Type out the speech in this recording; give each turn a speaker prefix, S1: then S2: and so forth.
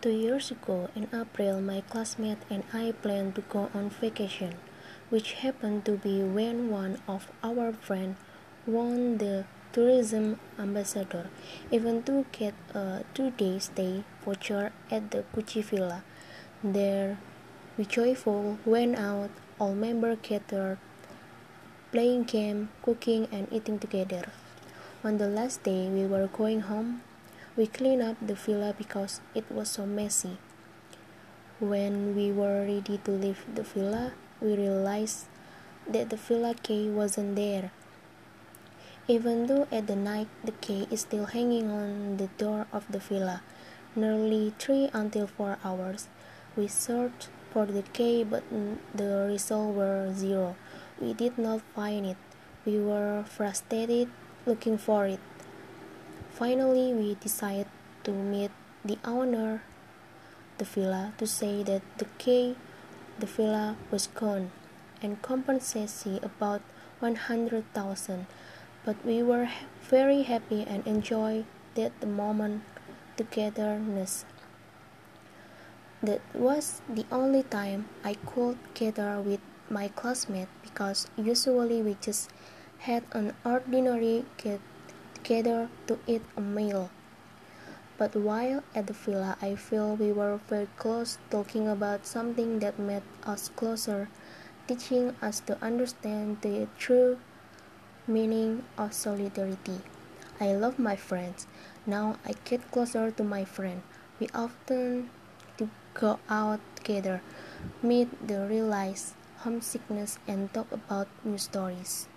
S1: Two years ago, in April, my classmate and I planned to go on vacation, which happened to be when one of our friends won the tourism ambassador, even to get a two-day stay voucher at the Gucci Villa. There, we joyful went out, all members gathered, playing game, cooking, and eating together. On the last day we were going home, we cleaned up the villa because it was so messy. When we were ready to leave the villa, we realized that the villa key wasn't there. Even though at the night the key is still hanging on the door of the villa, nearly three until four hours, we searched for the key but the results were zero. We did not find it. We were frustrated looking for it. Finally, we decided to meet the owner the villa to say that the key the villa was gone and compensation about 100,000 but we were very happy and enjoyed that the moment togetherness. That was the only time I could gather with my classmates because usually we just had an ordinary get together to eat a meal. But while at the villa, I feel we were very close, talking about something that made us closer, teaching us to understand the true meaning of solidarity. I love my friends. Now I get closer to my friend. We often go out together, meet the realize homesickness and talk about new stories.